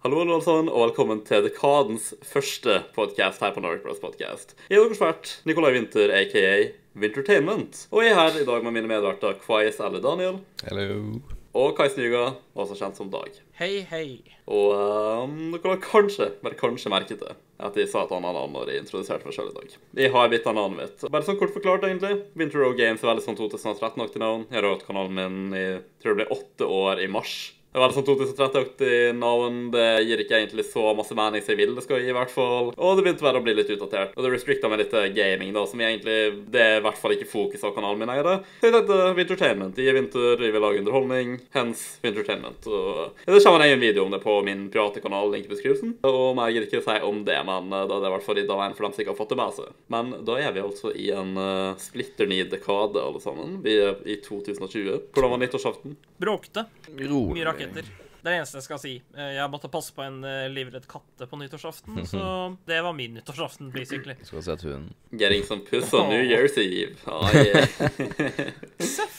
Hallo alle sammen, og velkommen til Dekadens første podcast her på Nordic Bros Podcast. Jeg er deres vert, Nikolai Winther, aka Wintertainment. Og jeg er her i dag med mine medverter Kvais eller Daniel. Hello. Og Kai Snyga, også kjent som Dag. Hei, hei. Og um, dere har kanskje, bare kanskje merket det, at jeg sa et annet navn når jeg introduserte meg selv i dag. Jeg har bytta navnet mitt. Bare sånn kort forklart, egentlig. Winter Road Games er veldig sånn 2013-aktig navn. Jeg har hatt kanalen min i tror det ble åtte år i mars. Det var veldig sånn 2030-aktig navn. Det gir ikke egentlig så masse mening som jeg vil det skal gi, i hvert fall. Og det begynte bare å bli litt utdatert. Og det restricta meg litt til gaming, da, som egentlig Det er i hvert fall ikke fokus av kanalen min, er det. Så jeg tenkte Wintertainment. I er vinter, jeg vil lage underholdning. Hens Wintertainment. Og det kommer en egen video om det på min private kanal, link i beskrivelsen. Og mer gidder ikke si om det, men uh, da det er i hvert fall i dag for dem som ikke har fått det med seg. Men da er vi altså i en uh, splitter ny dekade, alle sammen. Vi er i 2020. Hvordan var nyttårsaften? Bråkte. Rolig. Raketter. Det er det eneste jeg skal si. Eh, Jeg måtte passe på en eh, livredd katte på nyttårsaften, så det var min nyttårsaften, basically. Skal sett hunden. Getting some puss on New Year's Eve. Ah, yeah.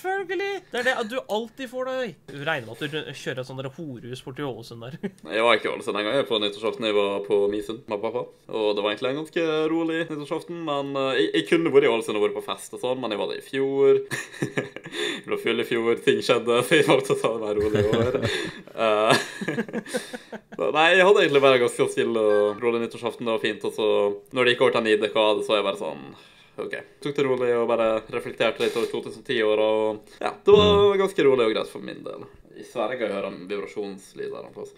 Selvfølgelig! Det er det at du alltid får deg. Du regner med at du kjører et sånt horehus borti Ålesund der. Jeg var ikke i Ålesund engang. Jeg på nyttårsaften jeg var på Misund med pappa. Og det var egentlig en ganske rolig nyttårsaften. Men eh, jeg, jeg kunne vært i Ålesund og vært på fest og sånn, men jeg var der i fjor. jeg ble full i fjor, ting skjedde, så jeg valgte å ta det mer rolig i år. Eh, nei, jeg hadde egentlig bare ganske stille og rolig nyttårsaften. Det var fint. Og så når det gikk over til en ID-dekade, så var jeg bare sånn OK. Tok det rolig og bare reflekterte litt over 2010-åra. Og ja, det var ganske rolig og greit for min del. I Sverige kan jeg høre en plass.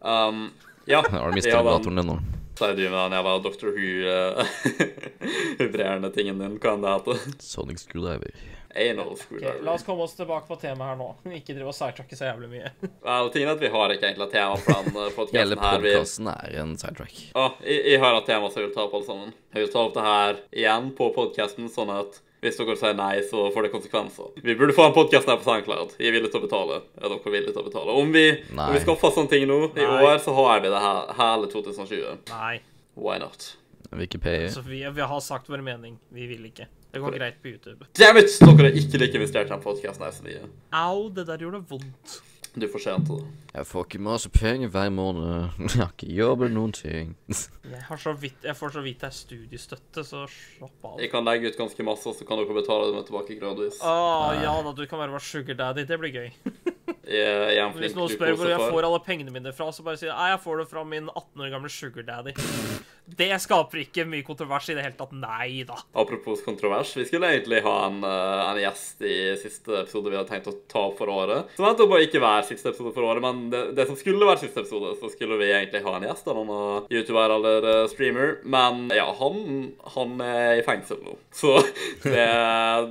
Um, ja, Har du mista datoren din nå? Sier du med den jævla Doctor Who-vibrerende tingen din? Hva enn det heter? Sonic Screwdriver. Anal screwdriver. la oss komme oss tilbake på temaet her nå. Ikke drive og sidetracke så jævlig mye. Vel, tingen er at vi har ikke egentlig tema for den Hele podkasten her. Hele podkasten er en sidetrack. Å, jeg, jeg har et tema som jeg vil ta opp, alle sammen. Jeg vil ta opp det her igjen på podkasten, sånn at hvis dere sier nei, så får det konsekvenser. Vi burde få en podkast her på SoundCloud. Jeg er villig til å betale. Er dere villige til å betale? Om vi, om vi skaffer sånne ting nå, i år, så har vi det her hele 2020. Nei. Why not? Wikipedia. Altså, vi, vi har sagt vår mening. Vi vil ikke. Det går greit på YouTube. Dammit! Dere er ikke like investert i den podkasten her som vi er. Au, det der gjorde vondt. Du fortjente det. Jeg får ikke masse penger hver måned. Jeg har ikke jobb eller noen ting. Jeg, har så vidt, jeg får så vidt er studiestøtte, så slapp av. Jeg kan legge ut ganske masse, så kan dere betale det med tilbake gradvis. Å, ja da, du kan være vår sugar daddy. Det blir gøy. Jeg jeg Hvis noen spør hvor jeg får alle pengene mine fra, så bare jeg «Nei, jeg får det fra min 18 år gamle sugar daddy. Det skaper ikke mye kontrovers i det hele tatt. Nei da. Apropos kontrovers, vi skulle egentlig ha en, eh, en gjest i siste episode vi hadde tenkt å ta opp for året. Som endte opp å ikke være siste episode for året, men det, det som skulle være siste episode, så skulle vi egentlig ha en gjest, en noen YouTuber eller eh, streamer. Men ja, han, han er i fengsel nå. Så det,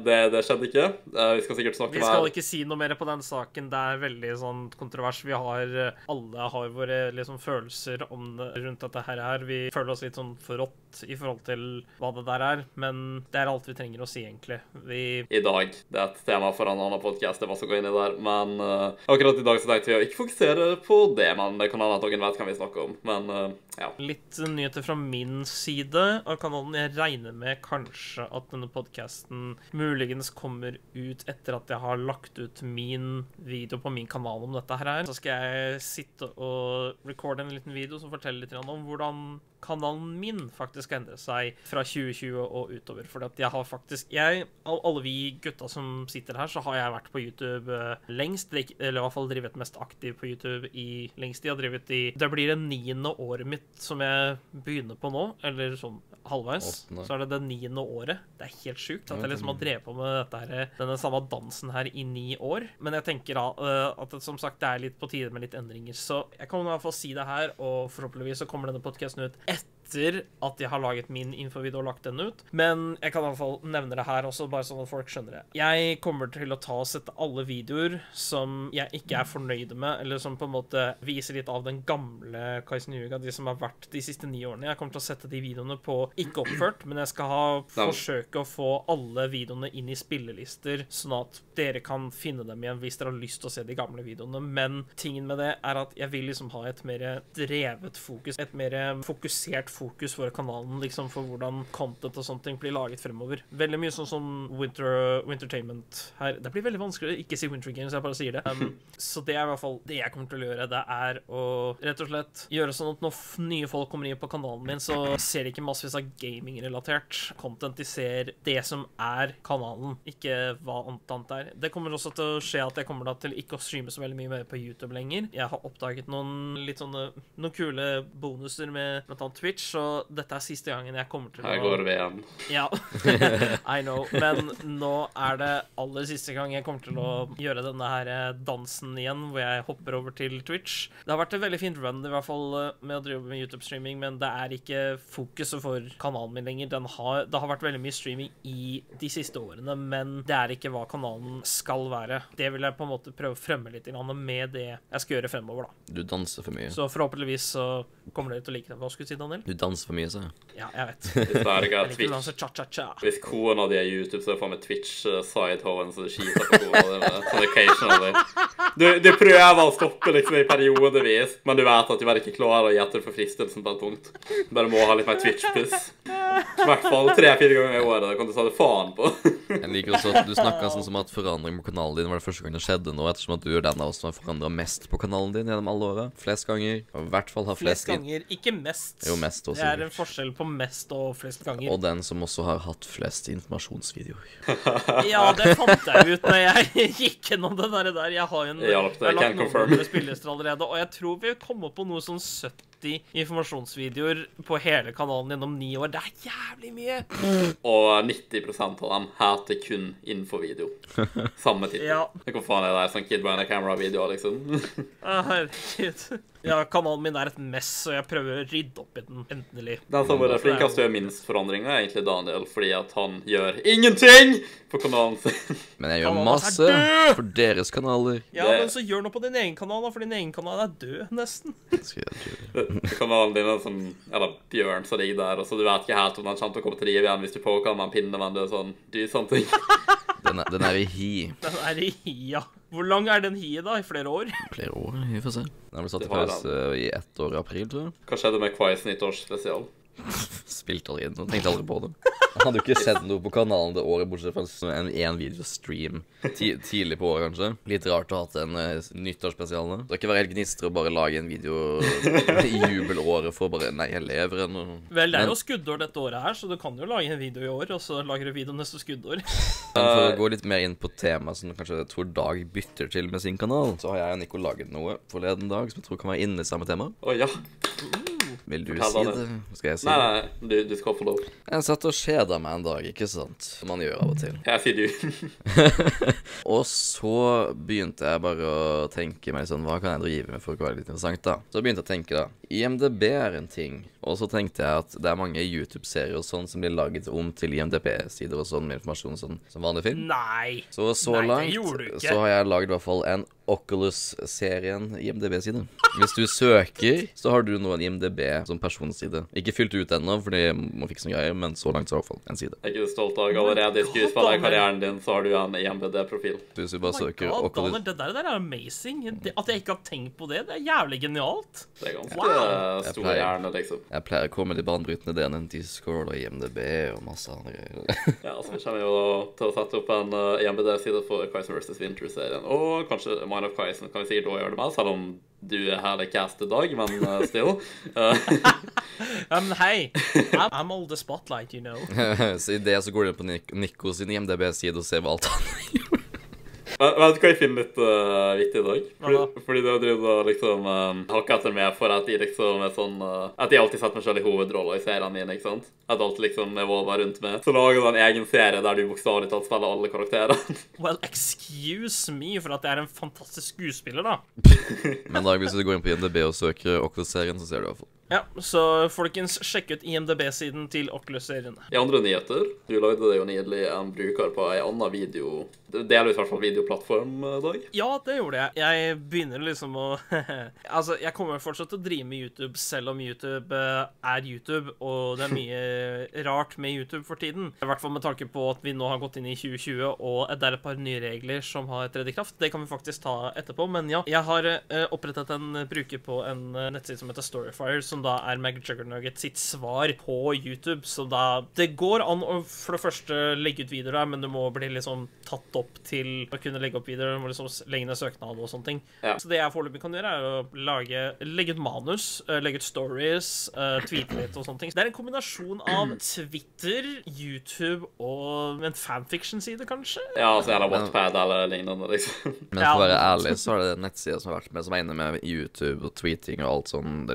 det, det skjedde ikke. Eh, Vi skal sikkert snakke Vi skal mer ikke si noe mer på den saken. Det er veldig sånn kontrovers. Vi har Alle har våre liksom følelser om det rundt dette her. Vi føler oss litt sånn forrådt i forhold til hva det der er, men det er alt vi trenger å si, egentlig. Vi i dag. Det er et tema for en annen podkast. Det er så å gå inn i der. Men uh, akkurat i dag så tenkte vi å ikke fokusere på det. Men det kan hende at noen vet hva vi snakker om. Men uh, ja. Litt nyheter fra min side av kanalen. Jeg regner med kanskje at denne podkasten muligens kommer ut etter at jeg har lagt ut min video på min kanal om dette her. Så skal jeg sitte og recorde en liten video som forteller litt om hvordan kanalen min faktisk har endret seg fra 2020 og utover. For jeg har faktisk jeg, Alle vi gutta som sitter her, så har jeg vært på YouTube eh, lengst. Eller i hvert fall drevet mest aktiv på YouTube i lengst tid. Jeg har drevet i Det blir det niende året mitt som jeg begynner på nå. Eller sånn halvveis. Åttende. Så er det det niende året. Det er helt sjukt at jeg liksom har drevet på med dette her, denne samme dansen her i ni år. Men jeg tenker da eh, at det, som sagt det er litt på tide med litt endringer. Så jeg kan i hvert fall si det her, og forhåpentligvis så kommer denne podkasten ut etter at jeg har laget min infovideo og lagt den ut. Men jeg kan i hvert fall nevne det her også, bare sånn at folk skjønner det. Jeg kommer til å ta og sette alle videoer som jeg ikke er fornøyd med, eller som på en måte viser litt av den gamle Kaisen Yuga, de som har vært de siste ni årene. Jeg kommer til å sette de videoene på ikke oppført, men jeg skal ha, forsøke å få alle videoene inn i spillelister, sånn at dere kan finne dem igjen hvis dere har lyst til å se de gamle videoene. Men tingen med det er at jeg vil liksom ha et mer drevet fokus, et mer fokusert fokus for kanalen, liksom for hvordan content og sånne ting blir laget fremover. Veldig mye sånn som Winter, Wintertainment her. Det blir veldig vanskelig å ikke si Winter Games, jeg bare sier det. Um, så det er i hvert fall det jeg kommer til å gjøre. Det er å rett og slett gjøre sånn at når nye folk kommer inn på kanalen min, så ser de ikke massevis av gaming-relatert content. De ser det som er kanalen, ikke hva annet er. Det kommer også til å skje at jeg kommer da til ikke å streame så veldig mye mer på YouTube lenger. Jeg har oppdaget noen litt sånne noen kule bonuser med blant annet Twitch, så dette er siste gangen jeg kommer til å Her går vi igjen. ja, I know. Men nå er det aller siste gang jeg kommer til å gjøre denne her eh, dansen igjen, hvor jeg hopper over til Twitch. Det har vært et veldig fint run i hvert fall eh, med å drive med YouTube-streaming, men det er ikke fokuset for kanalen min lenger. Den har, det har vært veldig mye streaming i de siste årene, men det er ikke hva kanalen skal være. Det vil jeg på en måte prøve å fremme litt med det jeg skal gjøre fremover, da. Du danser for mye. Så forhåpentligvis så kommer dere til å like det. Hva skulle du si, Daniel? Du danser for mye, så. Ja, jeg vet. Jeg liker å danse cha-cha-cha. Hvis kona di er YouTube, så det faen meg Twitch-sidehoven, sidehoen så du skiter på kona di. Sånn occasionally. Du, du prøver å stoppe liksom i periodevis, men du vet at du bare ikke klarer å gjette for fristelsen på et punkt. Du bare må ha litt mer Twitch-puss. I hvert fall tre-fire ganger i året. Det kan du ta det faen på. Jeg liker også at du snakka sånn som at forandring på kanalen din var det første gang det skjedde nå, ettersom at du er den av oss som har forandra mest på kanalen din gjennom alle åra. Flest ganger. Og i hvert fall har Flest flest, ganger, ikke mest. Jo, mest også, Det er en forskjell på mest og flest ganger. Og den som også har hatt flest informasjonsvideoer. Ja, det fant jeg ut når jeg gikk gjennom det der. der. Jeg har jo en jeg har lagt noen spillelister allerede, og jeg tror vi kom opp på noe sånn 70 informasjonsvideoer på hele kanalen gjennom ni år. Det er jævlig mye! Og 90% av dem heter kun infovideo. Samme tittel. Ja. Hva faen er det? der Sånn Kid Behind a Camera-videoer, liksom? Herregud. Ja, kanalen min er et mess, og jeg prøver å rydde opp i den endelig. Den som er flinkest til å gjøre minst forandringer, er egentlig Daniel, fordi at han gjør ingenting på kanalen sin. Men jeg gjør Kanalen masse for deres kanaler. Ja, Det- men så gjør noe på din egen kanal, da, for din egen kanal er død, nesten. Kanalen din er som Eller Bjørn som ligger der, og så du vet ikke helt om den kommer til å komme til liv igjen hvis du påkaller en pinne, men du er sånn Du, sånne ting. Den er, den er i hi. Den er i hia. Hvor lang er den hiet, da? I flere år? Flere år, vi får se. Den ble satt i pause i ett år i april, tror jeg. Hva skjedde med Quais nyttårsspesial? Spilte aldri inn og tenkte aldri på det. Jeg hadde jo ikke sett noe på kanalen det året, bortsett fra en, en videostream ti, tidlig på året, kanskje. Litt rart å ha hatt en uh, nyttårsspesial skal ikke være helt gnister å bare lage en video i jubelåret for bare Nei, jeg lever ennå. Vel, det er jo skuddår dette året her, så du kan jo lage en video i år, og så lager du video neste skuddår. Men for å gå litt mer inn på temaet som kanskje jeg tror Dag bytter til med sin kanal, så har jeg og Nico laget noe forleden dag som jeg tror kan være inne i samme tema. Å ja. Vil du si det? det? Skal jeg si Nei, nei, nei. Du, du skal få lov. Jeg satt og kjeda meg en dag, ikke sant? Som man gjør av og til. Jeg sier du. Og så begynte jeg bare å tenke meg sånn Hva kan jeg drive med for å være litt interessant, da? Så begynte jeg å tenke, da. IMDb er en ting. Og så tenkte jeg at det er mange YouTube-serier og sånn som blir laget om til IMDb-sider og sånn med informasjon sånn som vanlig film. Nei! Så så Nei, langt du så har jeg lagd i hvert fall en Oculus-serien IMDb-side. Hvis du søker, så har du nå en IMDb som personside. Ikke fylt ut ennå, fordi jeg må fikse noen greier, men så langt så det i hvert fall en side. Jeg er ikke stolt av allerede i skuespillerkarrieren din, så har du en IMDb-profil. Hvis du bare oh søker God, Oculus Daniel, det der, det der er amazing. Det, at jeg ikke har tenkt på det, det er jævlig genialt. Det er ganske Wow. stor hjerne, liksom. Jeg pleier å komme med de banebrytende ideene. Discord og IMDb og masse andre greier. Ja, så vi kommer jo til å sette opp en uh, IMDb-side for Kyson vs. Winter-serien. Og kanskje Mind of Kyson kan vi sikkert også gjøre det med, selv om du er herlig cast i dag, men uh, still. Uh, hei, I'm, I'm all the spotlight, you know. så i det så går du inn på Nico sin IMDb-side og ser hva alt han har Vet du hva jeg finner litt uh, vittig i dag? Hva da? Fordi, fordi du har drevet og liksom um, hakka etter meg for at jeg liksom er sånn uh, At jeg alltid setter meg selv i hovedroller i seriene mine, ikke sant? At alt liksom er våva rundt meg. Så lager du en egen serie der du bokstavelig talt spiller alle karakterene. Well, excuse me for at jeg er en fantastisk skuespiller, da. Men da, hvis du går inn på INDB og søker Oculus-serien, så ser du i hvert fall. Ja, så folkens, sjekk ut IMDb-siden til Oculus-seriene. I andre nyheter Du lagde det jo nydelig en bruker på ei anna video Delvis i hvert fall videoplattform, uh, Dag. Ja, det gjorde jeg. Jeg begynner liksom å Altså, jeg kommer fortsatt til å drive med YouTube selv om YouTube eh, er YouTube, og det er mye rart med YouTube for tiden. I hvert fall med tanke på at vi nå har gått inn i 2020, og det er et par nye regler som har tredd i kraft. Det kan vi faktisk ta etterpå, men ja. Jeg har eh, opprettet en bruker på en eh, nettside som heter Storyfire, som som da er McJuggerNugget sitt svar på YouTube. Så da Det går an å for det første legge ut videoer der, men du må bli liksom tatt opp til å kunne legge opp videoer. Du må liksom legge ned søknad og sånne ting. Ja. Så det jeg foreløpig kan gjøre, er å lage, legge ut manus, eh, legge ut stories, uh, tweete litt og sånne ting. Så det er en kombinasjon av Twitter, YouTube og en fanfiction-side, kanskje? Ja, altså, eller Wattpad eller lignende, liksom. Men for å være ærlig, så er det nettsider som har vært med, som er inne med YouTube og tweeting og alt sånn,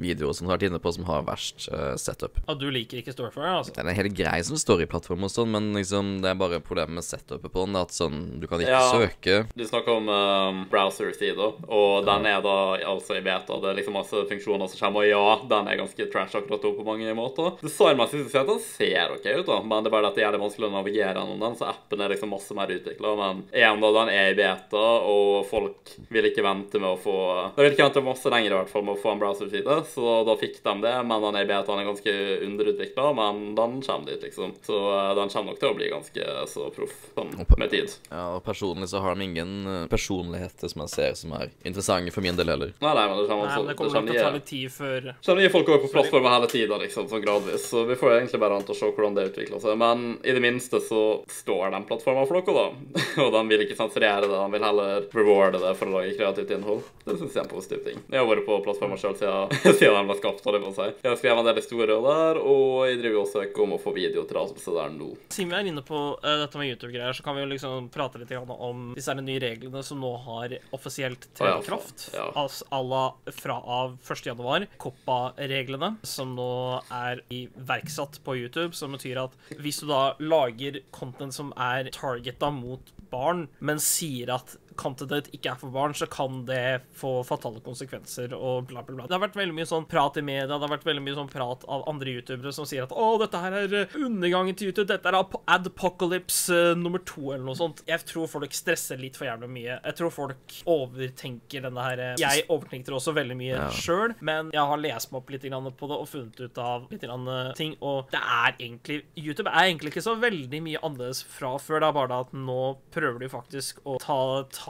det som som har vært inne på, som har verst uh, setup. Og du liker ikke Storyfire, altså? Den er helt grei som storyplattform og sånn, men liksom, det er bare problemet med setupet på den, at sånn, du kan ikke Ja. søke. Du snakker om um, browser-sida, og den er da altså i beta. Det er liksom masse funksjoner som kommer, og ja, den er ganske trash akkurat nå på mange måter. Designmessig syns jeg at den ser OK ut, da, men det er bare at det er vanskelig å navigere gjennom den, så appen er liksom masse mer utvikla. Men igjen, da, den er i beta, og folk vil ikke vente med å få De vil ikke vente masse lenger i hvert fall med å få en browser-side, så da fikk de det. Men han er han er ganske underutvikla, men den kommer dit, liksom. Så uh, den kommer nok til å bli ganske så proff sånn, med tid. Ja, og personlig så har de ingen eh, personligheter som jeg ser som er interessante for min del heller. Nei, nei, men det kommer, Nei, altså, men det kommer ikke til å ta litt tid før Kommer nye folk over på plattforma hele tida, liksom, sånn gradvis. Så vi får egentlig bare an til å se hvordan det utvikler seg. Men i det minste så står den plattforma for noe, da. Og de vil ikke sensurere det, de vil heller rewarde det for å lage kreativt innhold. Det syns jeg er en positiv ting. Jeg har vært på plattforma sjøl siden, siden den ble skapt, holdt jeg si. Jeg har skrevet en del historier der, og jeg driver også ikke om å få videotillatelse der nå. Siden vi er inne på uh, dette med YouTube-greier, så kan vi jo liksom prate litt om disse nye reglene som nå har offisielt trådt i kraft. ja. Altså la fra av 1. januar. Koppa-reglene, som nå er iverksatt på YouTube, som betyr at hvis du da lager content som er targeta mot barn, men sier at contentet ikke er for barn, så kan det få fatale konsekvenser og bla, bla, bla. Det har vært veldig mye sånn prat i media, det har vært veldig mye sånn prat av andre youtubere som sier at å, dette her er eh, undergangen til YouTube, dette er Adpocalypse uh, nummer to, eller noe sånt. Jeg tror folk stresser litt for jævlig mye. Jeg tror folk overtenker denne her eh, Jeg overtenker også veldig mye Ja. sjøl, men jeg har lest meg opp litt på det og funnet ut av litt eh, ting, og det er egentlig YouTube er egentlig ikke så veldig mye annerledes fra før. Det er bare at nå prøver de faktisk å ta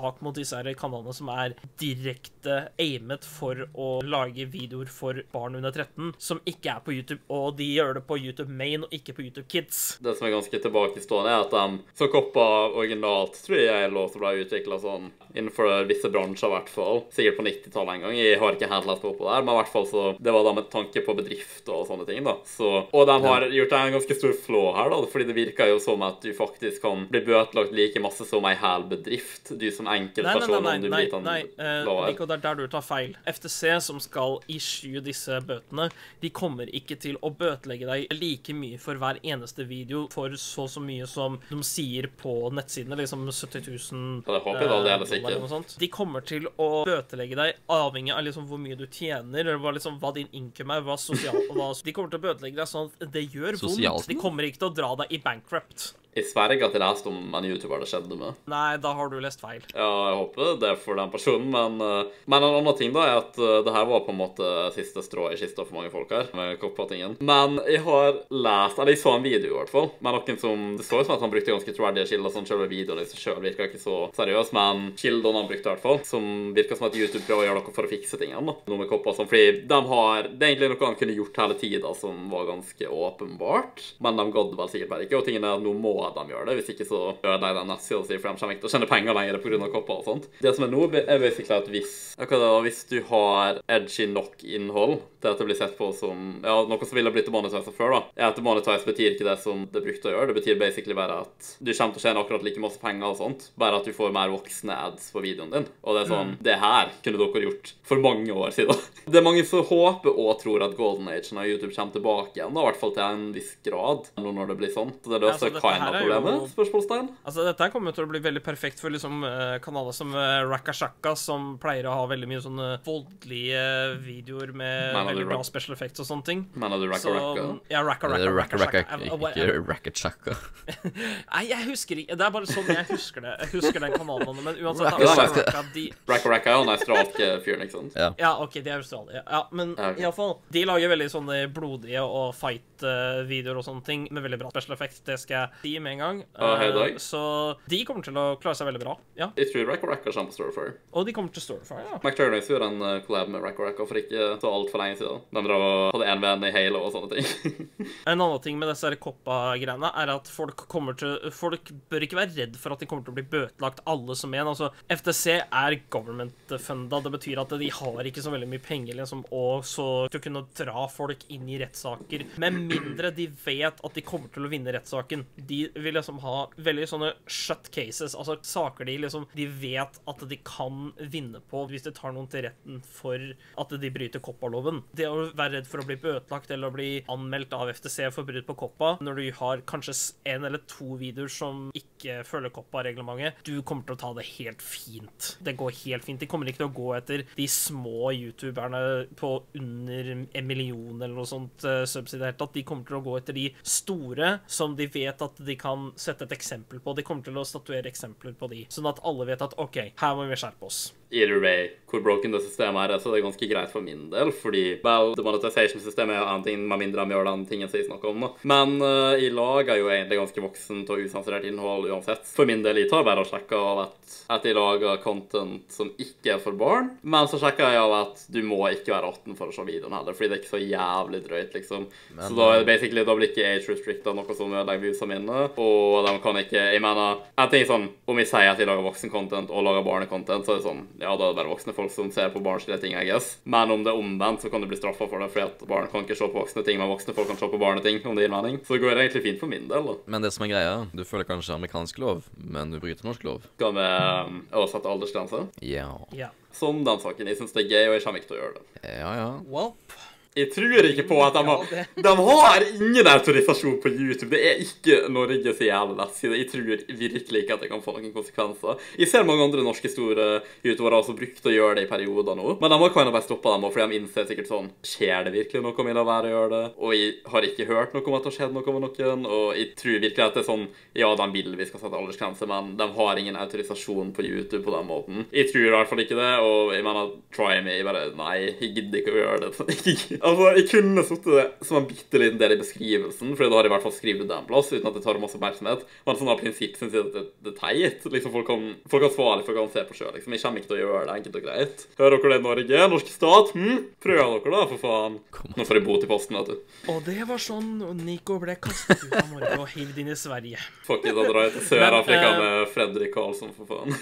tak mot disse her kanalene som er direkte aimet for å lage videoer for barn under 13, som ikke er på YouTube, og de gjør det på YouTube Main og ikke på YouTube Kids. Det som er ganske tilbakestående, er at de så koppa originalt, tror jeg, låt ble utvikla sånn innenfor visse bransjer, i hvert fall. Sikkert på 90-tallet en gang. Jeg har ikke helt lest meg opp på det her, men i hvert fall så Det var da med tanke på bedrifter og sånne ting, da. Så, og de har gjort en ganske stor flå her, da, fordi det virker jo som at du faktisk kan bli bøtelagt like masse som ei hel bedrift. Du som Nei, nei, enkeltperson, nei, om nei, nei, den eh. Nico, det er der du tar feil. FTC, som skal issue disse bøtene, de kommer ikke til å bøtelegge deg like mye for hver eneste video for så så mye som de sier på nettsidene, liksom 70 000 Ja, det håper jeg da det er det sikkert. De kommer til å bøtelegge deg avhengig av liksom hvor mye du tjener, eller hva, liksom, hva din income er, hva sosial hva, De kommer til å bøtelegge deg sånn at det gjør vondt. De kommer ikke til å dra deg i bankrupt. Jeg sverger at jeg leste om en YouTuber det skjedde med. Nei, da har du lest feil. Ja, jeg håper det for den personen, men, eh, men en annen ting da er at eh, det her var på en måte siste strå i kista for mange folk her, med koppa-tingen. Men jeg har lest, eller jeg så en video i hvert fall, med noen som, det så ut som at han brukte ganske troverdige kilder, sånn selve videoen i seg selv virka ikke så seriøs, men kildene han brukte i hvert fall, som virka som at YouTube prøver å gjøre noe for å fikse tingene, da. Noe med kopper sånn, fordi de har, det er egentlig noe han kunne gjort hele tida som var ganske åpenbart, men de gadd vel sikkert bare ikke, og tingen er at nå må de gjør det, hvis ikke så ødelegger de nettsida si, for de kommer ikke til å tjene penger lenger pga. kopper og sånt. Det som er nå, er basically at hvis, det da, hvis du har edgy nok innhold til at det blir sett på som ja, noe som ville blitt demonetized før, da, er at demonetize betyr ikke det som det brukte å gjøre. Det betyr basically bare at du kommer til å tjene akkurat like masse penger og sånt, bare at du får mer voksne ads på videoen din. Og det er sånn, det her kunne dere gjort for mange år siden. Det er mange som håper og tror at Golden Age av YouTube kommer tilbake igjen, da, i hvert fall til en viss grad, nå når det blir sånn. Så det løser ja, dette kind of er jo- problemet? Spørsmålstegn. Altså, Dette kommer til å bli veldig perfekt for liksom eh, kanaler som uh, Rakashaka, som pleier å ha veldig mye sånne voldelige videoer med veldig bra special effects og sånne ting. Mener du Racka Så, Racka? Ja, Racka Racka Racka, ikke Racka Chaka. Nei, jeg husker ikke Det er bare sånn jeg husker det. Jeg husker den kanalen, men uansett Raka. Raka, de, Racka Racka er jo en australsk fyr, ikke sant? Ja. OK, de er australiere. Ja, men okay. iallfall i alle fall De lager veldig sånne blodige og fight-videoer og sånne ting med veldig bra special effect, det skal jeg si, med en gang. Uh, hey, Eh, Så de kommer til å klare seg veldig bra. Ja. Jeg tror Racka Racka kommer på Starfire. Og de kommer til Storefire, ja. McTurnays gjorde en uh, collab med Racka Racka for ikke så altfor lenge siden. Den drev og hadde en venn i Halo og sånne ting. En annen ting med disse Koppa-greiene er at folk til Folk bør ikke være redd for at de kommer til å bli bøtelagt alle som en. Altså, FTC er government-funda. Det betyr at de har ikke så veldig mye penger liksom, og så til å kunne dra folk inn i rettssaker. Med mindre de vet at de kommer til å vinne rettssaken. De vil liksom ha veldig sånne shut cases, altså saker de liksom De vet at de kan vinne på hvis de tar noen til retten for at de bryter Koppa-loven. Det å være redd for å bli bøtelagt eller å bli anmeldt av FTC for brudd på Koppa når du har kanskje en eller to videoer som ikke følger Koppa-reglementet, du kommer til å ta det helt fint. Det går helt fint. De kommer ikke til å gå etter de små youtuberne på under en million eller noe sånt uh, subsidiert. det hele tatt. De kommer til å gå etter de store som de vet at de kan sette et eksempel på. De kommer til å statuere eksempler på de, sånn at alle vet at OK, her må vi skjerpe oss. Either way, hvor broken det systemet er, så er det ganske greit for min del, fordi vel, demonetization-systemet er jo en ting, med mindre de gjør den tingen som jeg snakker om, da. Men uh, jeg lager jo egentlig ganske voksent og usensurert innhold uansett. For min del, jeg tar bare og sjekker av at, at jeg lager content som ikke er for barn, men så sjekker jeg av at du må ikke være 18 for å se videoen heller, fordi det er ikke så jævlig drøyt, liksom. Men, så da er det basically, da blir ikke age restricted noe som ødelegger viewsene mine, og de kan ikke, jeg mener, en ting sånn, om jeg sier at jeg lager voksen-content og lager barne-content, så er det sånn, ja, da er det bare voksne folk som ser på barnslige ting, I guess. Men om det er omvendt, så kan du bli straffet for det, fordi at barn kan ikke se på voksne ting, men voksne folk kan se på barneting, om det gir mening. Så det går egentlig fint for min del, da. Men det som er greia, du føler kanskje amerikansk lov, men du bryter norsk lov. Skal vi oversette å sette aldersgrense? Ja. Ja. Som den saken. Jeg syns det er gøy, og jeg kommer ikke til å gjøre det. Ja, ja. Welp. Jeg tror ikke på at de har De har ingen autorisasjon på YouTube. Det er ikke Norges jævla nettside. Jeg tror virkelig ikke at det kan få noen konsekvenser. Jeg ser mange andre norske store utøvere som brukte å gjøre det i perioder nå, men de har kind of bare stoppa dem, fordi de innser sikkert sånn Skjer det virkelig noe om jeg lar være å gjøre det? Og jeg har ikke hørt noe om at det har skjedd noe med noen, og jeg tror virkelig at det er sånn Ja, de vil vi skal sette aldersgrense, men de har ingen autorisasjon på YouTube på den måten. Jeg tror i hvert fall ikke det, og jeg mener, try me. Jeg bare Nei, jeg gidder ikke å gjøre det. altså, jeg kunne sittet det som en bitte liten del i beskrivelsen, for da har jeg i hvert fall skrevet det en plass, uten at det tar masse oppmerksomhet. Men sånn av prinsipp syns jeg at det, det er teit. Liksom, folk kan, folk kan svare for hva de ser på sjøl. Liksom. Jeg kommer ikke til å gjøre det enkelt og greit. Hører dere det, Norge? Norske stat? Hm? Prøv dere, da, for faen. Nå får jeg bot i posten, vet du. Og det var sånn Nico ble kastet ut av Norge og hivd inn i Sverige. Fuck it, da drar jeg til Sør-Afrika Men, eh, med Fredrik Karlsson, for faen.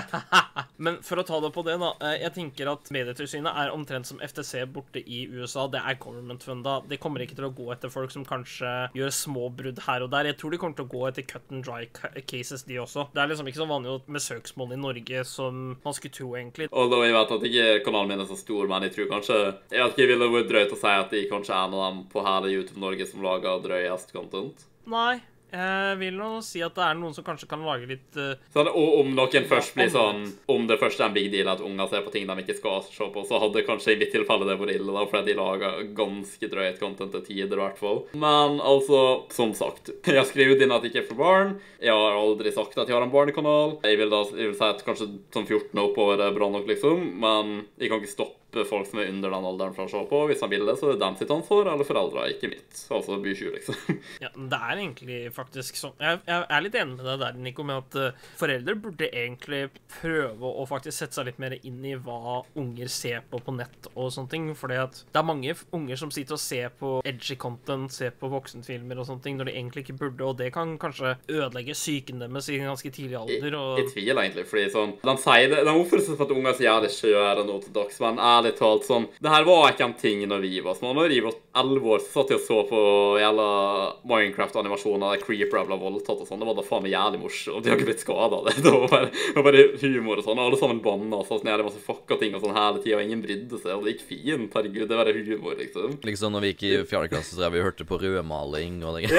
Men for å ta det på det, da. eh, Jeg tenker at Medietilsynet er omtrent som FTC borte i USA. Det er government-funda. De kommer ikke til å gå etter folk som kanskje gjør små brudd her og der. Jeg tror de kommer til å gå etter cut and dry cases, de også. Det er liksom ikke så vanlig med søksmål i Norge som man skulle tro, egentlig. Da jeg vet at ikke kanalen min er så stor, men jeg tror kanskje Jeg vet ikke, ville vært drøyt å si at de kanskje er en av dem på hele YouTube Norge som lager drøyest content. Nei. Jeg vil nå si at det er noen som kanskje kan lage litt eh, Sånn, og om noen først blir sånn Om det først er en big deal at unger ser på ting de ikke skal se på, så hadde kanskje i mitt tilfelle det vært ille, da, fordi de lager ganske drøyt content til tider, i hvert fall. Men altså, som sagt Jeg har skrevet inn at jeg ikke er for barn. Jeg har aldri sagt at jeg har en barnekanal. Jeg vil da jeg vil si at kanskje sånn 14 og oppover er bra nok, liksom, men jeg kan ikke stoppe folk som er under den alderen fra å se på. Hvis han vil det, så er det dem sitt ansvar, eller foreldra, ikke mitt. Altså by 20, liksom. Ja, det er egentlig faktisk sånn jeg, jeg er litt enig med deg der, Nico, med at eh, foreldre burde egentlig prøve å faktisk sette seg litt mer inn i hva unger ser på på nett og sånne ting. Fordi at det er mange unger som sitter og ser på edgy content, ser på voksenfilmer og sånne ting, når de egentlig ikke burde, og det kan kanskje ødelegge psyken deres i en ganske tidlig alder. Og Jeg tviler egentlig, fordi sånn De sier det, de oppfører seg som at unger sier så jævlig skjøre nå til dags, men ærlig talt sånn Det her var ikke en ting når vi var små. Når vi var 11 år, så satt jeg og så på jævla Minecraft-animasjoner der creepere ble voldtatt og sånn. Det var da faen meg jævlig morsomt. De har ikke blitt skada det. Det var bare, det var bare humor og sånn. Alle sammen banna og satt jævlig masse fucka ting og sånn hele tida, og ingen brydde seg, og det gikk fint. Herregud, det var bare humor, liksom. Liksom når vi gikk i fjerde klasse, så drev vi og hørte på rødmaling og det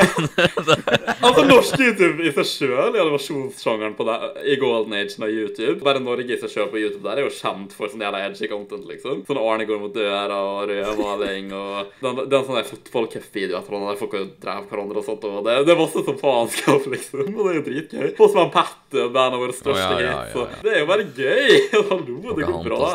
Altså, norsk YouTube i seg sjøl, animasjonssjangeren på det, i golden age av YouTube Bare Norge i seg sjøl på YouTube der er jo kjent for sånn jævla edgy content, liksom. Liksom. Sånn Arne går mot døra og rødmaling og Det er en sånn fotballcupvideo etter hverandre der folk drev hverandre og sånt. Og det, det er masse sånn faenskap, liksom. Og det er jo dritgøy. Og så en Petter bandet vårt største oh, ja, ja, ja, hit. Så Det er jo bare gøy! Hallo, det går bra.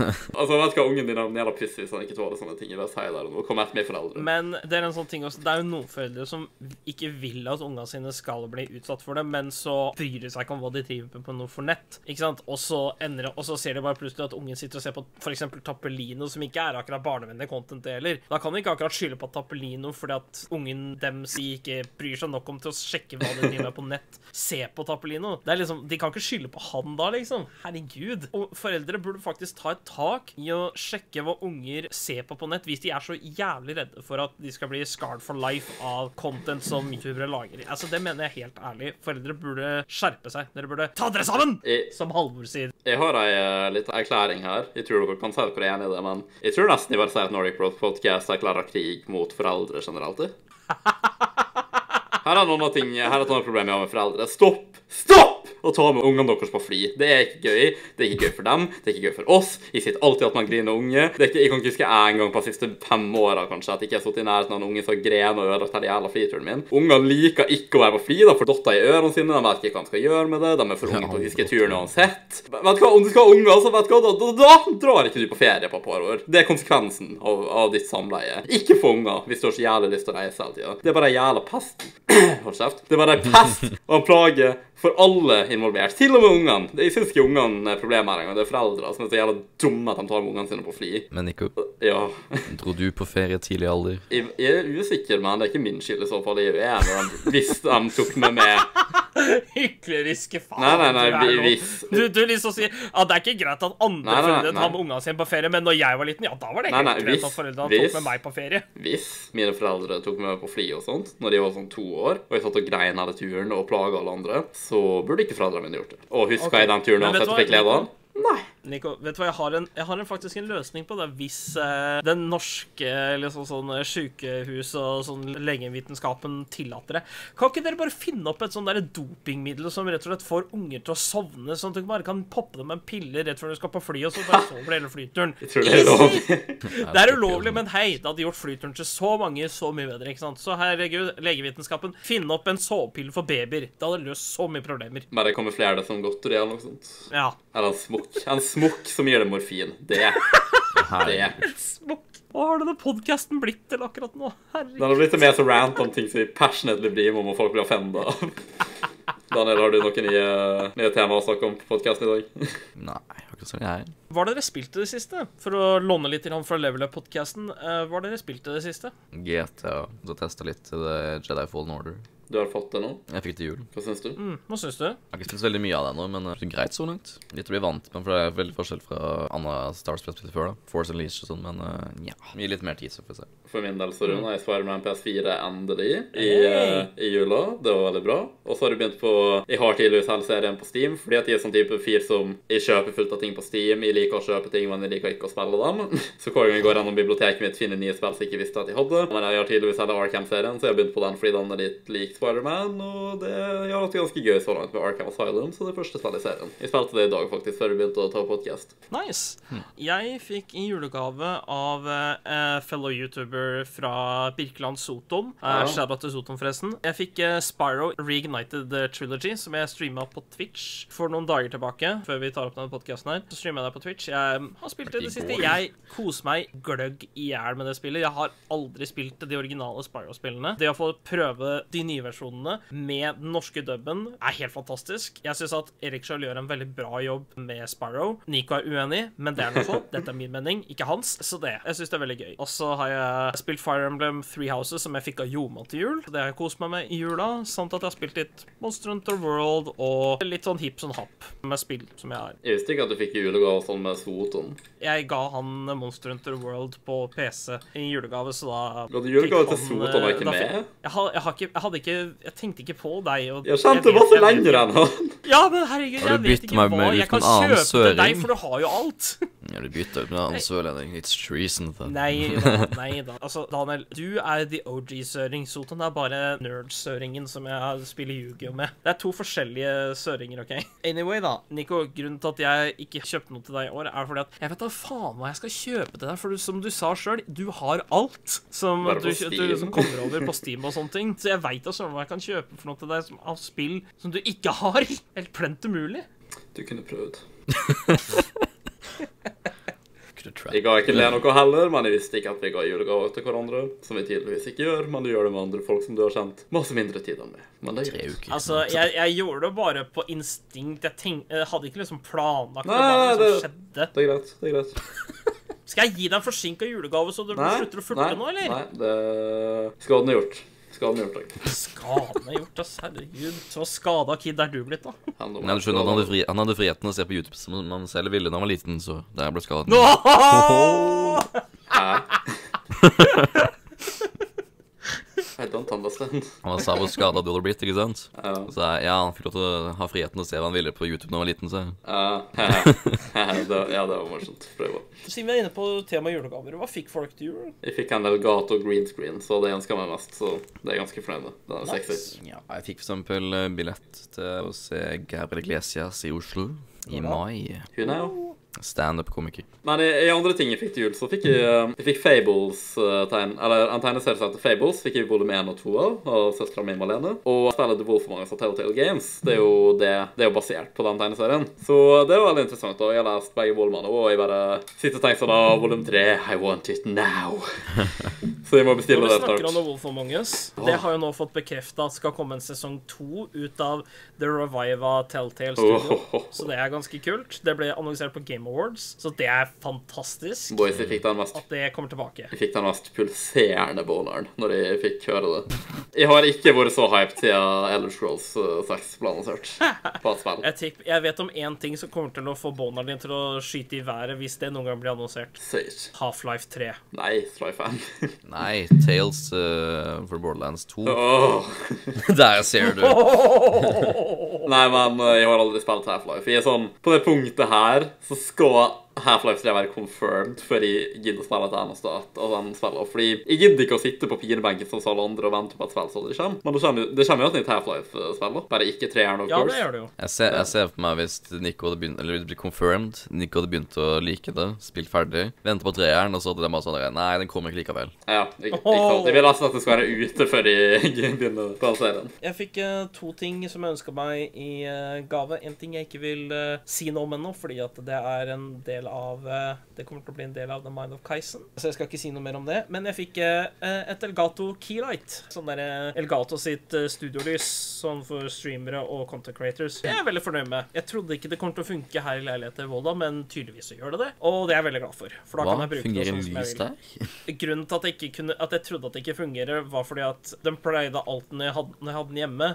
altså, jeg vet du hva, ungen din er jævla pussig hvis han ikke tåler sånne ting. Bare si det og kommer Kom etter meg, foreldre. Men det er en sånn ting også, det er jo noen foreldre som ikke vil at ungene sine skal bli utsatt for det, men så bryr de seg ikke om hva de driver med på noe for nett. ikke sant? Og så, ender, det- og så ser de bare plutselig at ungen sitter og ser på f.eks. Tappelino, som ikke er akkurat barnevennlig content, heller. Da kan du ikke akkurat skylde på Tappelino fordi at ungen dem sier ikke bryr seg nok om til å sjekke hva de driver med på nett. Se på Tappelino. Det er liksom, De kan ikke skylde på han da, liksom. Herregud. Og foreldre burde faktisk ta et tak i å sjekke hva unger ser på på nett, hvis de er så jævlig redde for at de skal bli scarred for life av content som youtubere lager. Altså, Det mener jeg helt ærlig. Foreldre burde skjerpe seg. Dere burde ta dere sammen! I, Som Halvor sier. jeg har ei uh, lita erklæring her. Jeg tror dere kan si er enig i det, men jeg tror nesten jeg bare sier at Nordic Broad Podcast erklærer krig mot foreldre generelt. Her er noen ting, her er et annet problem jeg har med foreldre. Stopp! Stopp! Å ta med ungene deres på fly. Det er ikke gøy. Det er ikke gøy for dem. Det er ikke gøy for oss. Jeg sitter alltid at man griner unge. Det er ikke, jeg kan ikke huske én gang på de siste fem åra kanskje at jeg ikke har sittet i nærheten av en unge som gren og ødelagt hele jævla flyturen min. Unger liker ikke å være på fly. De får dotter i ørene sine. De vet ikke hva de skal gjøre med det. De er for unge til å huske turen uansett. Vet du hva, om du skal ha unger, så vet du hva, da, da, da drar ikke du på ferie på et par år. Det er konsekvensen av, av ditt samleie. Ikke få unger hvis du har så jævlig lyst til å reise hele tida. Det er bare ei jævla pest. Hold kjeft. Det er bare ei pest og en plage for alle involvert. Til og med ungene. Jeg syns ikke ungene er problemet her engang. Det er foreldre som er så jævla dumme at de tar med ungene sine på fly. Men Nico, Ja. dro du på ferie tidlig alder? Jeg, jeg er usikker, men det er ikke min skyld i så fall. Jeg er enig hvis de tok meg med. Hykleriske faen Nei, nei, nei, du hvis Du, du liksom sier at det er ikke greit at andre Nei, foreldre tar med ungene sine på ferie, men når jeg var liten, ja, da var det ikke helt nei, greit hvis- at foreldrene hvis- tok med meg på ferie. Hvis mine foreldre tok meg med på fly og sånt når de var sånn to år, og jeg satt og grein hele turen og plaga alle andre, så burde ikke foreldrene mine gjort det. Og huska okay. jeg den turen uansett fikk glede av? Nei. Nico, vet du hva, jeg har, en, jeg har en, faktisk en løsning på det. Hvis eh, den norske liksom sånn eh, sykehus og sånn legevitenskapen tillater det. Kan ikke dere bare finne opp et sånn dopingmiddel som rett og slett får unger til å sovne, sånn at du bare kan poppe dem en pille rett før du skal på fly, og så bare sover hele flyturen? Det er lov. Det er ulovlig, men hei, det hadde gjort flyturen til så mange så mye bedre. ikke sant? Så herregud, legevitenskapen, finn opp en sovepille for babyer. Det hadde løst så mye problemer. Bare kommer flere som godteri eller noe sånt. Ja. Eller en smokk. En smokk som gir deg morfin. Det. Det. Smokk. Hva har denne podkasten blitt til akkurat nå? Herregud. Den har blitt mer så rant om ting som vi passionately bryr om, og folk blir offenda av. Daniel, har du noen nye, nye temaer å snakke om på podkasten i dag? Nei, akkurat sånn jeg. Hva har dere spilt i det siste? For å låne litt fra Level Up-podkasten. hva har dere spilt i det siste? GTA, så testa litt Jedi Fallen Order. Du har fått det nå? Jeg fikk det til jul. Hva syns du? Mm, hva syns du? Jeg har ikke spilt så veldig mye av det ennå, men det er greit så langt. Litt å bli vant med, for det er veldig forskjell fra andre Stars-spill jeg før. da Force Unleashed og sånn, men uh, ja. Gi litt mer tid, så får vi se. For min del så runda jeg Spiderman PS4 endelig i, Hey. uh, i jula. Det var veldig bra. Og så har jeg begynt på Jeg har tidligvis hele serien på Steam, fordi at jeg er sånn type fyr som Jeg kjøper fullt av ting på Steam. Jeg liker å kjøpe ting, men jeg liker ikke å spille dem. Så hver gang jeg går gjennom biblioteket mitt, finner nye spill som jeg ikke visste at jeg hadde. Men jeg har tidligvis hele Arkham-serien, så jeg har begynt på den fordi den er litt lik Spiderman. Og det jeg har hatt det ganske gøy så langt med Arkham Asylum, så det første spillet i serien. Jeg spilte det i dag, faktisk, før jeg begynte å ta podcast. Nice. Jeg fikk i julegave av uh, fellow YouTuber fra Birkeland Sotom, Uh, Ja. Shout-out til Sotom, forresten. Jeg fikk uh, Spyro Reignited eh, Trilogy, som jeg streama på Twitch for noen dager tilbake. Før vi tar opp denne podcasten her. Så streama jeg det på Twitch. Jeg mm, har spilt det i det siste. Jeg koser meg gløgg i hjel med det spillet. Jeg har aldri spilt de originale Spyro-spillene. Det å få prøve de nye versjonene med den norske dubben er helt fantastisk. Jeg syns at Erik Schjøll gjør en veldig bra jobb med Sparrow. Nico er uenig, men det er noe så. Dette er min mening, ikke hans. Så det. Jeg syns det er veldig gøy. Og så har jeg spilt Fire Emblem Three Houses, som jeg fikk av Joma til jul. Det har jeg kost meg med i jula. Samt at jeg har spilt litt Monster Hunter World og litt sånn hip sånn happ med spill som jeg har. Jeg visste ikke at du fikk julegave sånn med Soton. Jeg ga han Monster Hunter World på PC i julegave, så da Ga du julegave til Soton eh, ikke da med? Jeg, jeg, jeg hadde ikke Jeg tenkte ikke på deg. Og Jeg kjente masse lenger enn han. Ja, men herregud, jeg vet ikke hva jeg kan kjøpe til deg, for du har jo alt. Ja, du bytter ut med annen sørlending. It's treason. da. Nei da, nei da. Altså, Daniel, du er the OG-søring. Sotan er bare nerd-søringen som jeg spiller Yu-Gi-Oh med. Det er to forskjellige søringer, OK? Anyway, da. Nico, grunnen til at jeg ikke kjøpte noe til deg i år, er fordi at jeg vet da faen hva jeg skal kjøpe til deg, for du, som du sa sjøl, du har alt som du, du som kommer over på Steam og sånne ting. Så jeg veit da søren hva jeg kan kjøpe for noe til deg som, av spill som du ikke har. Helt plent umulig. Du kunne prøvd. Have Jeg ga ikke le noe heller, men jeg visste ikke at vi ga julegaver til hverandre. Som vi tydeligvis ikke gjør, men du gjør det med andre folk som du har kjent masse mindre tid enn meg. Men det er greit. uker. Altså, jeg, jeg gjorde det bare på instinkt. Jeg, tenk, jeg hadde ikke liksom planlagt det. Nei, bare nei, liksom det- skjedde. Det er greit. det er greit. Skal jeg gi deg en forsinka julegave, så du slutter å furte nå, eller? Nei, det Skaden ha gjort. Skaden er gjort, takk. Skaden er gjort, ass. Herregud. Så skada kid er du blitt, da. Han, Men du skjønner at han hadde, fri, han hadde friheten å se på YouTube som man selv ville da han var liten, så der ble skaden. Hæ? Understand. Han sa hvor skada du hadde blitt, ikke sant? Ja. Så ja, han fikk lov til å ha friheten å se hva han ville på YouTube da han var liten, så Ja, det, ja, det var morsomt. Prøve. Siden vi er inne på tema julegaver, hva fikk folk til jul? Jeg fikk en Elgato green screen, så det ønska meg mest. Så det er ganske fornøyd med. Den er sexy. Ja, jeg fikk for eksempel billett til å se Gabriel Iglesias i Oslo i mai. Hun er jo. Standup-komiker. Men i, i andre ting jeg fikk til jul, så fikk jeg, eh, jeg fikk Fables uh, tegn, Eller en tegneserie som heter Fables, fikk jeg volum 1 og 2 av av søstera mi Malene. Og spillet The Wolf Among Us og Telltale Games. Det er jo det, det er jo basert på den tegneserien. Så det er veldig interessant. Og jeg har lest begge volumene, og jeg bare sitter og tenker sånn Volum 3, I want it now. så de må bestille det. Når vi snakker om snart. The Wolf Among Us, det har jo nå fått bekrefta at skal komme en sesong to ut av The Reviva Telltale Studio. Så det er ganske kult. Det ble annonsert på Game Awards, så det er fantastisk Boys, jeg fikk den mest at det kommer tilbake. Jeg fikk den mest pulserende bowleren når jeg fikk høre det. Jeg har ikke vært så hyped siden Elder Scrolls eh, 6 ble annonsert på et spill. Jeg, tipp, jeg vet om én ting som kommer til å få boneren din til å skyte i været hvis det noen gang blir annonsert. Half-Life 3. Nei, Sly-fan. Nei, Tales uh, for Borderlands 2. Oh. Der ser du. Nei, men eh, jeg har aldri spilt Half-Life. Jeg er sånn, På det punktet her så skal Half-Life 3 være confirmed før jeg gidder å spille et annet sted. av den spiller. Fordi jeg gidder ikke å sitte på pinebenken som alle andre og vente på at spillet aldri kommer. Men det kommer, jo- det kommer jo et nytt Half-Life-spill. Bare ikke treeren, of Ja, det gjør det jo. Jeg ser, jeg ser for meg hvis Nico hadde begynt Eller det blir confirmed, Nico hadde begynt å like det, spilt ferdig, vente på treeren, og så hadde de bare sånn Nei, den kommer ikke likevel. Ja, jeg, jeg. Jeg vil nesten at det skal være ute før jeg begynner på serien. Jeg fikk uh, to ting som jeg ønska meg i uh, gave. En ting jeg ikke vil uh, si noe om ennå, fordi at det er en del av eh, Det kommer til å bli en del av The Mind of Kaisen, Så jeg skal ikke si noe mer om det. Men jeg fikk eh, et Elgato Keylight. Sånn der eh, Elgato sitt eh, studiolys sånn for streamere og content creators. Det er jeg veldig fornøyd med. Jeg trodde ikke det kom til å funke her i leiligheten i Volda, men tydeligvis så gjør det det. Og det er jeg veldig glad for. For da Hva? kan jeg bruke det sånn som jeg vil. der? Grunnen til at jeg, ikke kunne, at jeg trodde at det ikke fungerer, var fordi at den pleide alt når jeg hadde, når jeg hadde den hjemme,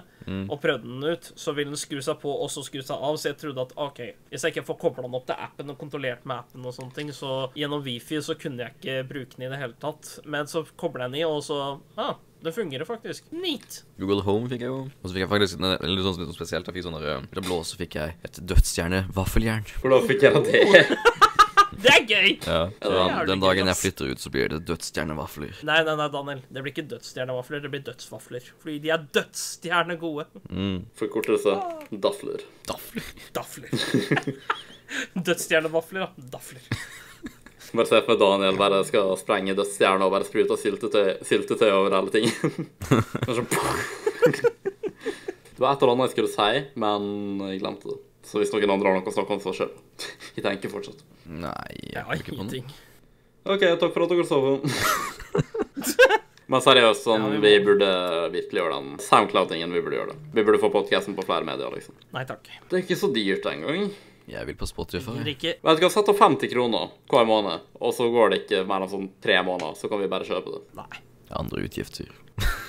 og prøvde den ut, så ville den skru seg på og så skru seg av. Så jeg trodde at OK, hvis jeg ikke får kobla den opp til appen og kontrollert med appen, og sånne ting, så gjennom wifi så kunne jeg ikke bruke den i det hele tatt. Men så kobler jeg den i, og så ah, det fungerer faktisk. Neat. Google Home fikk jeg jo. Og så fikk jeg faktisk en- eller sånn litt sånn spesielt. Jeg fikk sånn der, blå, så fikk jeg et dødsstjerne-vaffeljern. Hvordan fikk jeg det? Det er gøy! Ja, så ja, den dagen jeg flytter ut, så blir det dødsstjernevafler. Nei, nei, nei, Daniel. Det blir ikke dødsstjernevafler, det blir dødsvafler. Fordi de er dødsstjernegode. Forkortelse Dafler. Dafler. Dafler. Dødsstjernevafler, da. Dafler. Bare se for Daniel bare skal sprenge dødsstjerna og bare sprute syltetøy, syltetøy over hele ting. Det var et eller annet jeg skulle si, men jeg glemte det. Så hvis noen andre har noe å snakke om, så sjøl Jeg tenker fortsatt. Nei, jeg har ikke på noe. OK, takk for at dere sov. Men seriøst, sånn, Ja, vi må- vi burde virkelig gjøre den Soundcloud-tingen. Vi burde gjøre det. Vi burde få podcasten på flere medier, liksom. Nei takk. Det er ikke så dyrt engang. Jeg vil på Spotify. Men Vet du hva, Sett opp 50 kroner hver måned, og så går det ikke mer enn sånn tre måneder, så kan vi bare kjøpe det. Nei. Andre utgifter.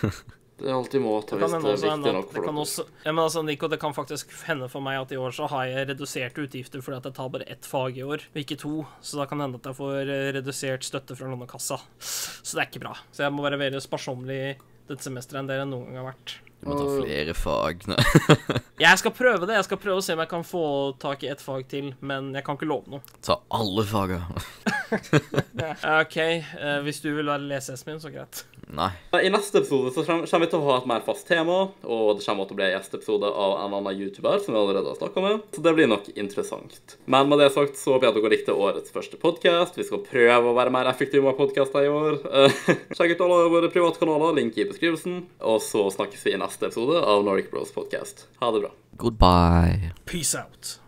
Det er alltid måter hvis det er viktig nok det for kan dere. også ja, men altså, Nico, det kan faktisk hende for meg at i år så har jeg reduserte utgifter fordi at jeg tar bare ett fag i år, og ikke to. Så da kan det hende at jeg får eh, redusert støtte fra Lånekassa. Så det er ikke bra. Så jeg må være mer sparsommelig dette semesteret enn det jeg noen gang har vært. Du må ta flere fag. Jeg skal prøve det. Jeg skal prøve å se om jeg kan få tak i ett fag til, men jeg kan ikke love noe. Ta alle faga. OK, eh, hvis du vil være lesehesten min, så greit. Nei. I neste episode så kommer vi til å ha et mer fast tema, og det kommer til å bli en gjesteepisode av en annen YouTuber som vi allerede har snakka med, så det blir nok interessant. Men med det sagt så håper jeg at dere likte årets første podkast. Vi skal prøve å være mer effektive med podkaster i år. Sjekk ut alle våre private kanaler, link i beskrivelsen, og så snakkes vi i neste episode av Nordic Bros Podcast. Ha det bra. Goodbye. Peace out.